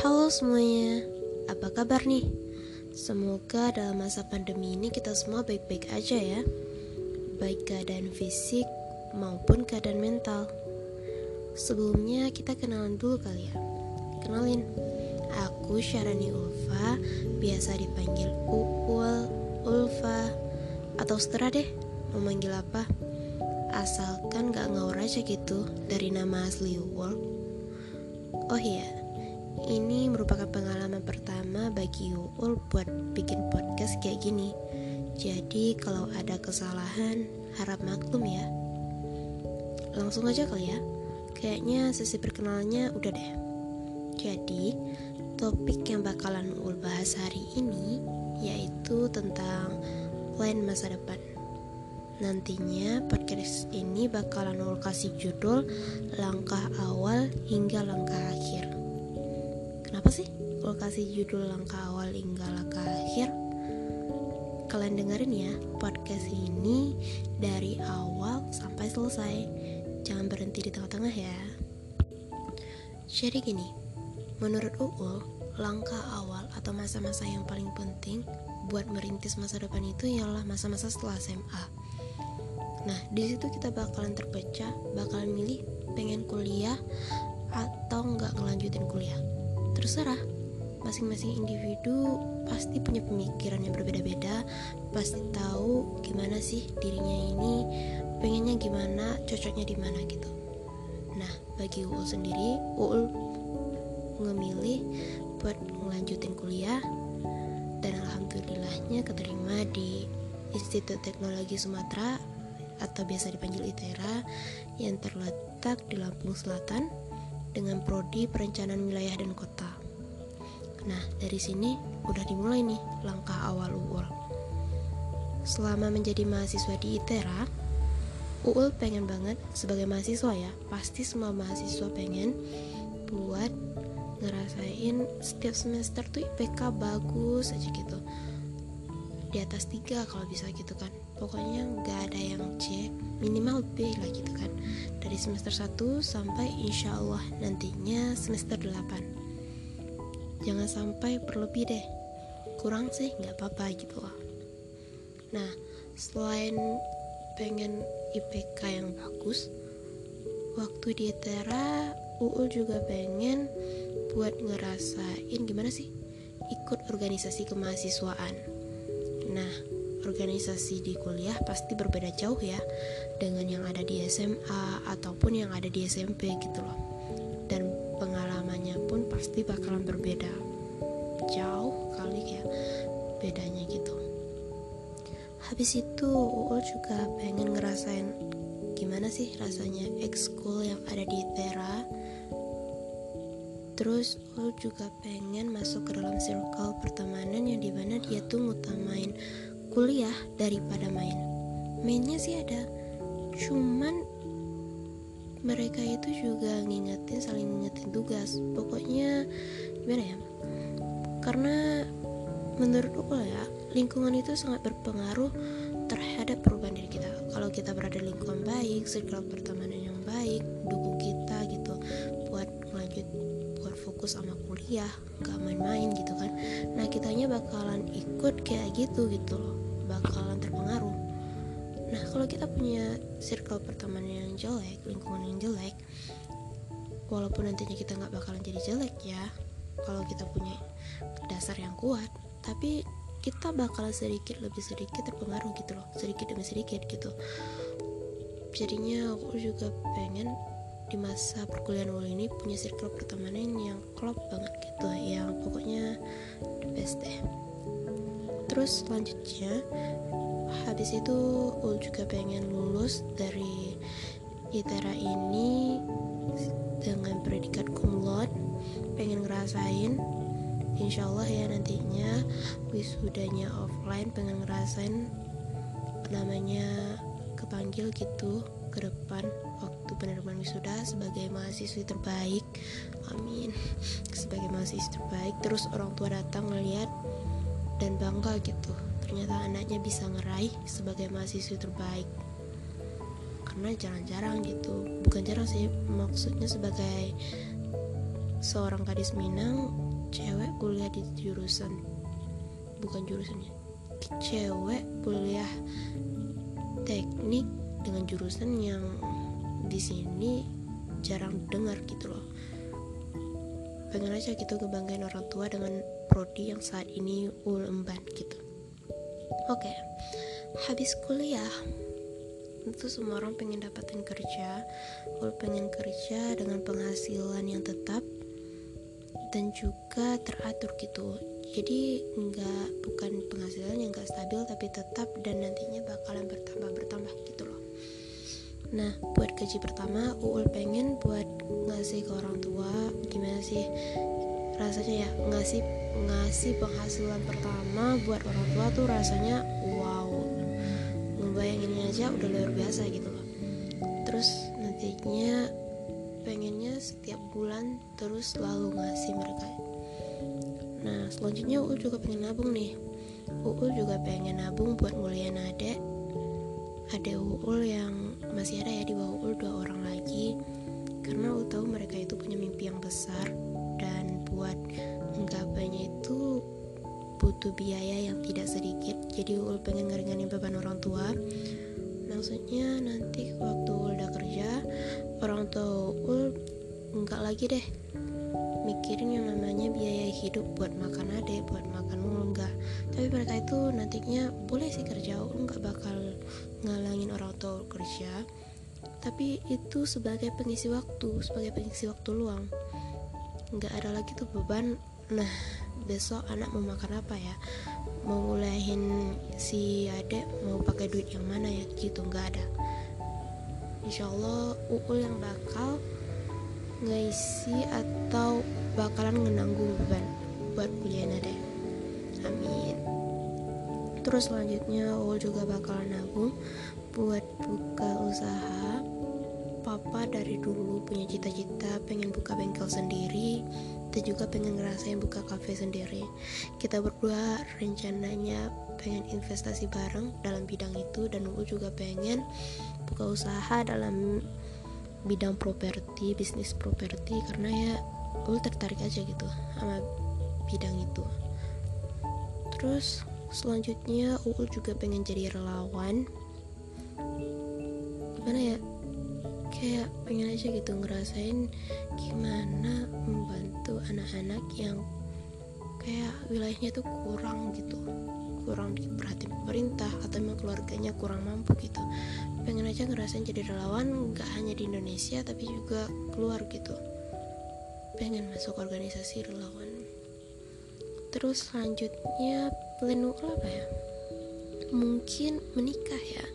Halo semuanya, apa kabar nih? Semoga dalam masa pandemi ini kita semua baik-baik aja ya. Baik keadaan fisik maupun keadaan mental. Sebelumnya kita kenalan dulu kali ya. Kenalin, aku Syarani Ulfa Biasa dipanggil Uul, Ulfa Atau setera deh, mau manggil apa? Asalkan gak ngawur aja gitu dari nama asli Uul Oh iya, ini merupakan pengalaman pertama bagi Uul buat bikin podcast kayak gini. Jadi kalau ada kesalahan, harap maklum ya. Langsung aja kali ya. Kayaknya sesi perkenalannya udah deh. Jadi, topik yang bakalan Uul bahas hari ini yaitu tentang plan masa depan. Nantinya podcast ini bakalan Uul kasih judul langkah awal hingga langkah akhir. Kenapa sih kalau kasih judul langkah awal hingga langkah akhir? Kalian dengerin ya podcast ini dari awal sampai selesai. Jangan berhenti di tengah-tengah ya. Jadi gini, menurut Uul, langkah awal atau masa-masa yang paling penting buat merintis masa depan itu ialah masa-masa setelah SMA. Nah, di situ kita bakalan terpecah, bakalan milih pengen kuliah atau nggak ngelanjutin kuliah terserah masing-masing individu pasti punya pemikiran yang berbeda-beda pasti tahu gimana sih dirinya ini pengennya gimana cocoknya di mana gitu nah bagi Uul sendiri Uul ngemilih buat ngelanjutin kuliah dan alhamdulillahnya keterima di Institut Teknologi Sumatera atau biasa dipanggil ITERA yang terletak di Lampung Selatan dengan prodi perencanaan wilayah dan kota. Nah, dari sini udah dimulai nih langkah awal Uul. Selama menjadi mahasiswa di ITERA, Uul pengen banget sebagai mahasiswa ya, pasti semua mahasiswa pengen buat ngerasain setiap semester tuh IPK bagus aja gitu. Di atas tiga kalau bisa gitu kan. Pokoknya nggak ada yang C minimal B lah gitu kan. Dari semester 1 sampai insya Allah nantinya semester 8 jangan sampai berlebih deh. Kurang sih nggak apa-apa gitu loh. Nah selain pengen IPK yang bagus waktu di Tera Uul juga pengen buat ngerasain gimana sih ikut organisasi kemahasiswaan. Nah, organisasi di kuliah pasti berbeda jauh ya dengan yang ada di SMA ataupun yang ada di SMP gitu loh. Pasti bakalan berbeda. Jauh kali ya bedanya gitu. Habis itu Uul juga pengen ngerasain gimana sih rasanya ekskul yang ada di Tera Terus lo juga pengen masuk ke dalam circle pertemanan yang di mana dia tuh ngutamain kuliah daripada main. Mainnya sih ada, cuman mereka itu juga ngingetin saling ngingetin tugas. Pokoknya gimana ya? Karena menurut aku ya lingkungan itu sangat berpengaruh terhadap perubahan diri kita. Kalau kita berada di lingkungan baik, circle pertemanan yang baik, dukung kita gitu buat lanjut fokus sama kuliah gak main-main gitu kan nah kitanya bakalan ikut kayak gitu gitu loh bakalan terpengaruh nah kalau kita punya circle pertemanan jelek lingkungan yang jelek. Walaupun nantinya kita nggak bakalan jadi jelek ya kalau kita punya dasar yang kuat. Tapi kita bakalan sedikit lebih sedikit terpengaruh gitu loh sedikit demi sedikit gitu. Jadinya aku juga pengen di masa perkuliahan awal ini punya circle pertemanan yang klop banget gitu yang pokoknya the best deh. Terus selanjutnya habis itu Ul juga pengen lulus dari ITERA ini dengan predikat cum pengen ngerasain insya Allah ya nantinya wisudanya offline pengen ngerasain namanya kepanggil gitu ke depan waktu penerimaan wisuda sebagai mahasiswi terbaik. Amin. Sebagai mahasiswi terbaik terus orang tua datang melihat dan bangga gitu. Ternyata anaknya bisa ngeraih sebagai mahasiswi terbaik karena jarang-jarang gitu bukan jarang sih maksudnya sebagai seorang gadis Minang cewek kuliah di jurusan bukan jurusannya cewek kuliah teknik dengan jurusan yang di sini jarang dengar gitu loh pengen aja gitu ngebanggain orang tua dengan prodi yang saat ini ul emban gitu oke okay. habis kuliah itu semua orang pengen dapatin kerja. Ul pengen kerja dengan penghasilan yang tetap dan juga teratur gitu. Jadi nggak bukan penghasilan yang nggak stabil tapi tetap dan nantinya bakalan bertambah bertambah gitu loh. Nah buat gaji pertama Uul pengen buat ngasih ke orang tua. Gimana sih rasanya ya? Ngasih ngasih penghasilan pertama buat orang tua tuh rasanya wow ngebayanginnya aja udah luar biasa gitu loh. Terus nantinya pengennya setiap bulan terus selalu ngasih mereka. Nah selanjutnya Uul juga pengen nabung nih. Uul juga pengen nabung buat nguliahin adek ada Uul yang masih ada ya di bawah Uul dua orang lagi. Karena Uul tahu mereka itu punya mimpi yang besar. Dan buat menggapainya itu butuh biaya yang tidak sedikit jadi Uul pengen ngeringanin beban orang tua. Maksudnya nanti waktu udah kerja orang tua ul nggak lagi deh mikirin yang namanya biaya hidup buat makan ade buat makan ul enggak tapi mereka itu nantinya boleh sih kerja ul nggak bakal ngalangin orang tua kerja. Tapi itu sebagai pengisi waktu sebagai pengisi waktu luang. Nggak ada lagi tuh beban. Nah besok anak mau makan apa ya? Mau ngulehin si adek mau pakai duit yang mana ya? Gitu nggak ada. Insya Allah Uul yang bakal ngisi atau bakalan ngenanggung beban buat kuliah deh. Amin. Terus selanjutnya Uul juga bakalan nabung buat buka usaha. Papa dari dulu punya cita-cita pengen buka bengkel sendiri dan juga pengen ngerasain buka cafe sendiri. Kita berdua rencananya pengen investasi bareng dalam bidang itu dan Uul juga pengen buka usaha dalam bidang properti bisnis properti karena ya gue tertarik aja gitu sama bidang itu. Terus selanjutnya Uul juga pengen jadi relawan. Gimana ya? Kayak pengen aja gitu ngerasain gimana membantu anak-anak yang kayak wilayahnya tuh kurang gitu. Kurang diperhatiin pemerintah atau memang keluarganya kurang mampu gitu. Pengen aja ngerasain jadi relawan nggak hanya di Indonesia tapi juga keluar gitu. Pengen masuk organisasi relawan. Terus selanjutnya plan apa ya? Mungkin menikah ya.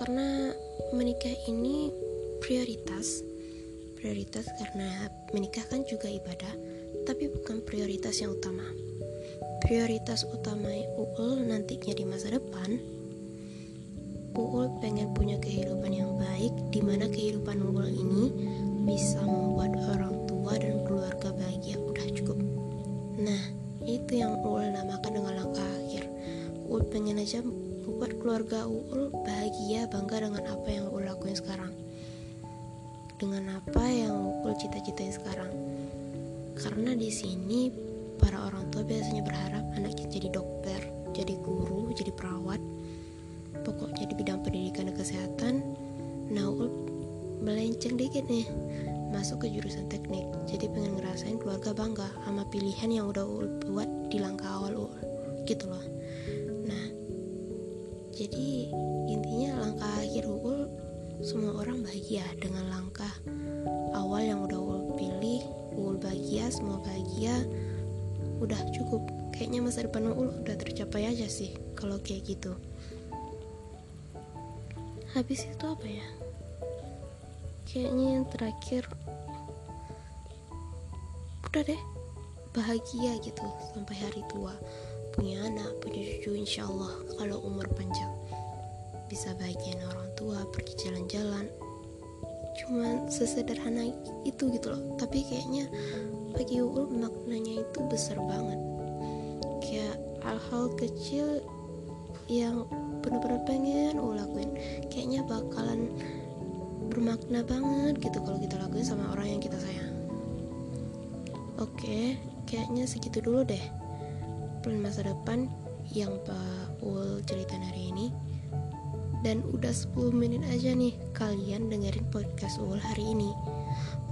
Karena menikah ini prioritas prioritas karena menikah kan juga ibadah tapi bukan prioritas yang utama. Prioritas utama Uul nantinya di masa depan Uul pengen punya kehidupan yang baik di mana kehidupan Uul ini bisa membuat orang tua dan keluarga bahagia. Udah cukup. Nah itu yang Uul namakan dengan langkah akhir. Uul pengen aja membuat keluarga Uul bahagia bangga dengan apa yang Uul lakuin sekarang dengan apa yang Uul cita-citain sekarang karena di sini para orang tua biasanya berharap anaknya jadi dokter, jadi guru, jadi perawat, pokoknya di bidang pendidikan dan kesehatan. Nah, Ul melenceng dikit nih, masuk ke jurusan teknik. Jadi pengen ngerasain keluarga bangga sama pilihan yang udah Ul buat di langkah awal Ul, gitu loh. Nah, jadi intinya langkah akhir Ul semua orang bahagia dengan langkah awal yang udah Ul pilih, Ul bahagia, semua bahagia. Udah cukup. Kayaknya masa depan Uul udah tercapai aja sih kalau kayak gitu. Habis itu apa ya? Kayaknya yang terakhir udah deh. Bahagia gitu sampai hari tua. Punya anak punya cucu insya Allah kalau umur panjang bisa bahagian orang tua pergi jalan-jalan. Cuman sesederhana itu gitu loh. Tapi kayaknya bagi Uul maknanya itu besar banget. Kayak hal-hal kecil yang benar-benar pengen Uul lakuin. Kayaknya bakalan bermakna banget gitu kalau kita lakuin sama orang yang kita sayang. Oke kayaknya segitu dulu deh. Plan masa depan yang Pak Ul cerita hari ini dan udah 10 menit aja nih kalian dengerin podcast Ul hari ini.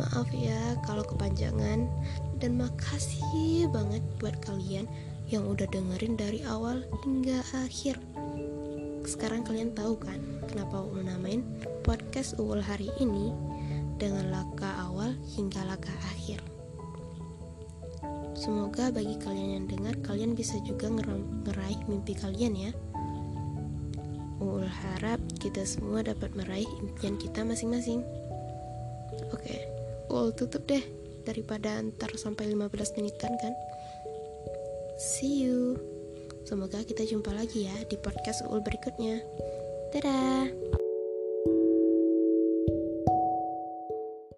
Maaf ya kalau kepanjangan dan makasih banget buat kalian yang udah dengerin dari awal hingga akhir. Sekarang kalian tahu kan kenapa Ul namain podcast Ul hari ini? Dengan laka awal hingga laka akhir. Semoga bagi kalian yang dengar, kalian bisa juga ngeraih mimpi kalian ya. Ul harap kita semua dapat meraih impian kita masing-masing. Oke, Ul tutup deh daripada antar sampai 15 menitan kan. See you. Semoga kita jumpa lagi ya di podcast Ul berikutnya. Dadah.